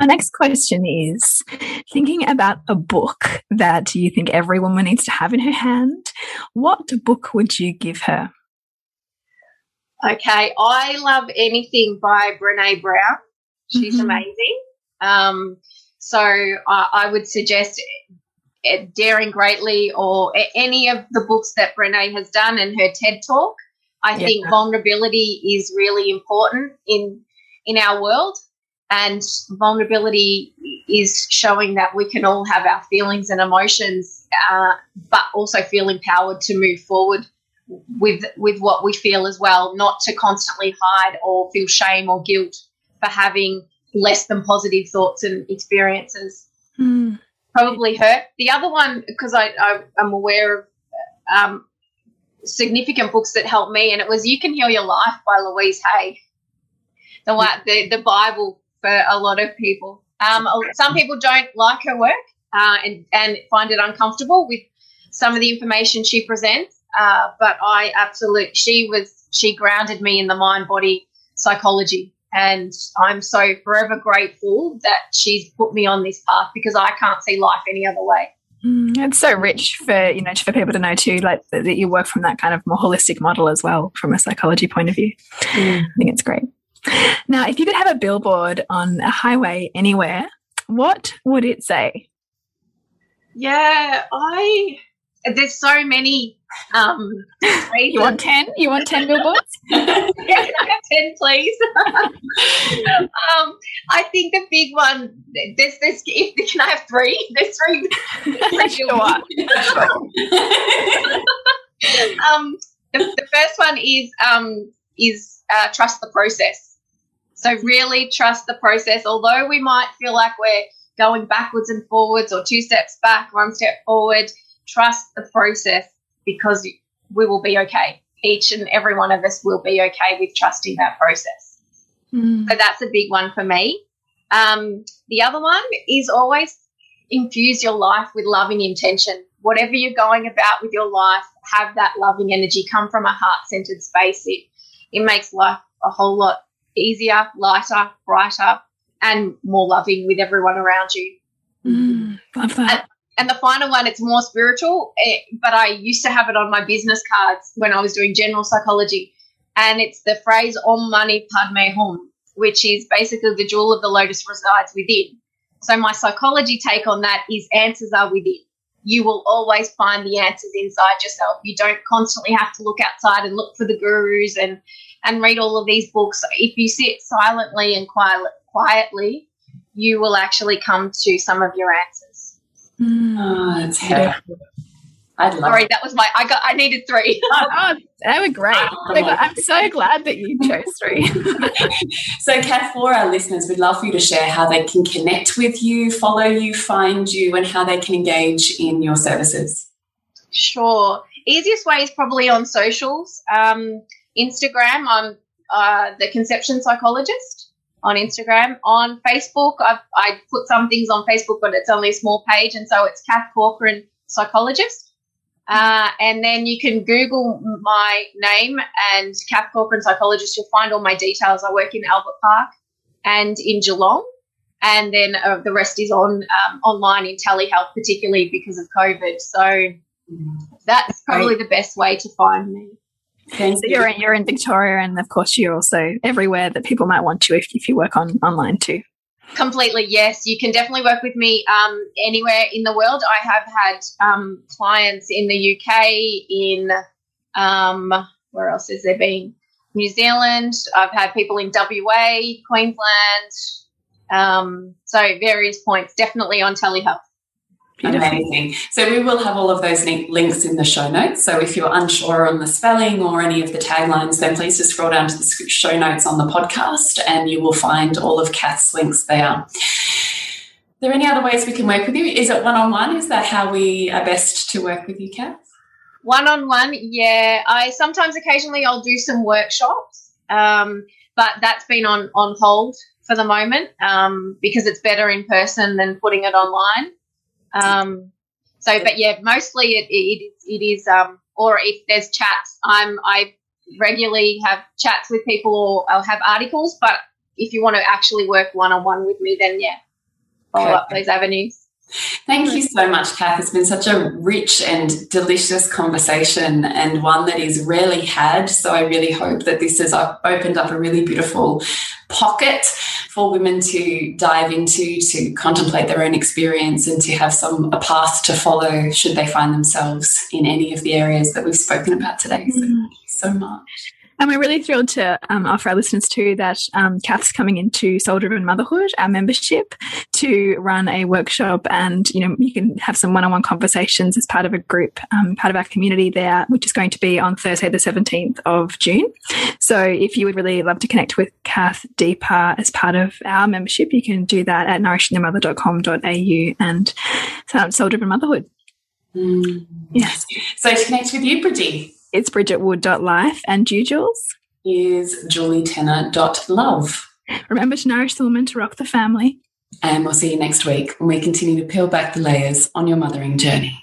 Our next question is thinking about a book that you think every woman needs to have in her hand, what book would you give her? Okay, I love anything by Brene Brown. She's mm -hmm. amazing. Um, so I, I, would suggest Daring Greatly or any of the books that Brene has done and her TED Talk. I yeah. think vulnerability is really important in in our world, and vulnerability is showing that we can all have our feelings and emotions, uh, but also feel empowered to move forward with with what we feel as well, not to constantly hide or feel shame or guilt for having less than positive thoughts and experiences. Mm. Probably hurt. The other one, because I, I am aware of um, significant books that helped me, and it was "You Can Heal Your Life" by Louise Hay. The the, the Bible for a lot of people. Um, some people don't like her work uh, and and find it uncomfortable with some of the information she presents. Uh, but I absolutely, she was, she grounded me in the mind body psychology. And I'm so forever grateful that she's put me on this path because I can't see life any other way. Mm, it's so rich for you know for people to know too, like that you work from that kind of more holistic model as well from a psychology point of view. Mm. I think it's great. Now, if you could have a billboard on a highway anywhere, what would it say? Yeah, I there's so many um, you want 10? You want 10 billboards? yeah, 10, please. um, I think the big one, there's, there's, if, can I have three? There's three. three sure. um, the, the, first one is, um, is uh, trust the process. So really trust the process. Although we might feel like we're going backwards and forwards or two steps back, one step forward. Trust the process because we will be okay. Each and every one of us will be okay with trusting that process. Mm. So that's a big one for me. Um, the other one is always infuse your life with loving intention. Whatever you're going about with your life, have that loving energy come from a heart centered space. It, it makes life a whole lot easier, lighter, brighter, and more loving with everyone around you. Mm, love that. And, and, the final one, it's more spiritual, eh, but I used to have it on my business cards when I was doing general psychology. And it's the phrase Om Mani Padme Hum, which is basically the jewel of the lotus resides within. So my psychology take on that is answers are within. You will always find the answers inside yourself. You don't constantly have to look outside and look for the gurus and and read all of these books. If you sit silently and quiet, quietly, you will actually come to some of your answers. Mm. Oh, that's yeah. I'd love Sorry, that was my. I got. I needed three. oh, they were great. I'm so glad that you chose three. so, Cath, for our listeners, we'd love for you to share how they can connect with you, follow you, find you, and how they can engage in your services. Sure. Easiest way is probably on socials. Um, Instagram, I'm uh, the conception psychologist on Instagram. On Facebook, I've, I put some things on Facebook, but it's only a small page, and so it's Cath Corcoran psychologist. Uh, and then you can Google my name and Cath Corcoran psychologist. You'll find all my details. I work in Albert Park and in Geelong. And then uh, the rest is on um, online in telehealth, particularly because of COVID. So that's probably the best way to find me. So you're in, you're in Victoria, and of course you're also everywhere that people might want you if, if you work on online too. Completely, yes. You can definitely work with me um, anywhere in the world. I have had um, clients in the UK, in um, where else has there been? New Zealand. I've had people in WA, Queensland. Um, so various points, definitely on telehealth. Beautiful. Amazing. So we will have all of those links in the show notes. So if you're unsure on the spelling or any of the taglines, then please just scroll down to the show notes on the podcast and you will find all of Cath's links there. Are there any other ways we can work with you? Is it one on one? Is that how we are best to work with you, Cath? One on one, yeah. I sometimes occasionally I'll do some workshops, um, but that's been on on hold for the moment um, because it's better in person than putting it online. Um, so, but yeah, mostly it, it, it is, um, or if there's chats, I'm, I regularly have chats with people or I'll have articles, but if you want to actually work one on one with me, then yeah, follow okay. up those avenues. Thank you so much, Cath. It's been such a rich and delicious conversation and one that is rarely had. So I really hope that this has opened up a really beautiful pocket for women to dive into, to contemplate their own experience and to have some a path to follow should they find themselves in any of the areas that we've spoken about today. So mm. thank you so much. And we're really thrilled to um, offer our listeners too that um, Cath's coming into Soul Driven Motherhood, our membership, to run a workshop, and you know you can have some one-on-one conversations as part of a group, um, part of our community there, which is going to be on Thursday, the seventeenth of June. So if you would really love to connect with Cath deeper as part of our membership, you can do that at nourishingthemother.com.au and Soul Driven Motherhood. Mm. Yes. So to connect with you, Bridgie. It's bridgetwood.life. And you, Jules? Is julietenner.love. Remember to nourish the woman to rock the family. And we'll see you next week when we continue to peel back the layers on your mothering journey.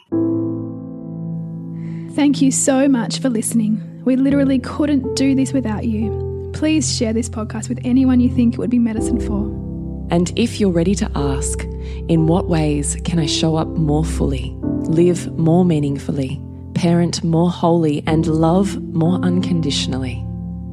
Thank you so much for listening. We literally couldn't do this without you. Please share this podcast with anyone you think it would be medicine for. And if you're ready to ask, in what ways can I show up more fully, live more meaningfully? Parent more wholly, and love more unconditionally?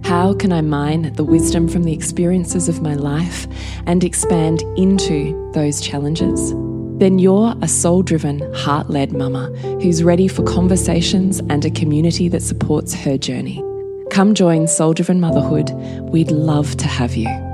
How can I mine the wisdom from the experiences of my life and expand into those challenges? Then you're a soul driven, heart led mama who's ready for conversations and a community that supports her journey. Come join Soul Driven Motherhood. We'd love to have you.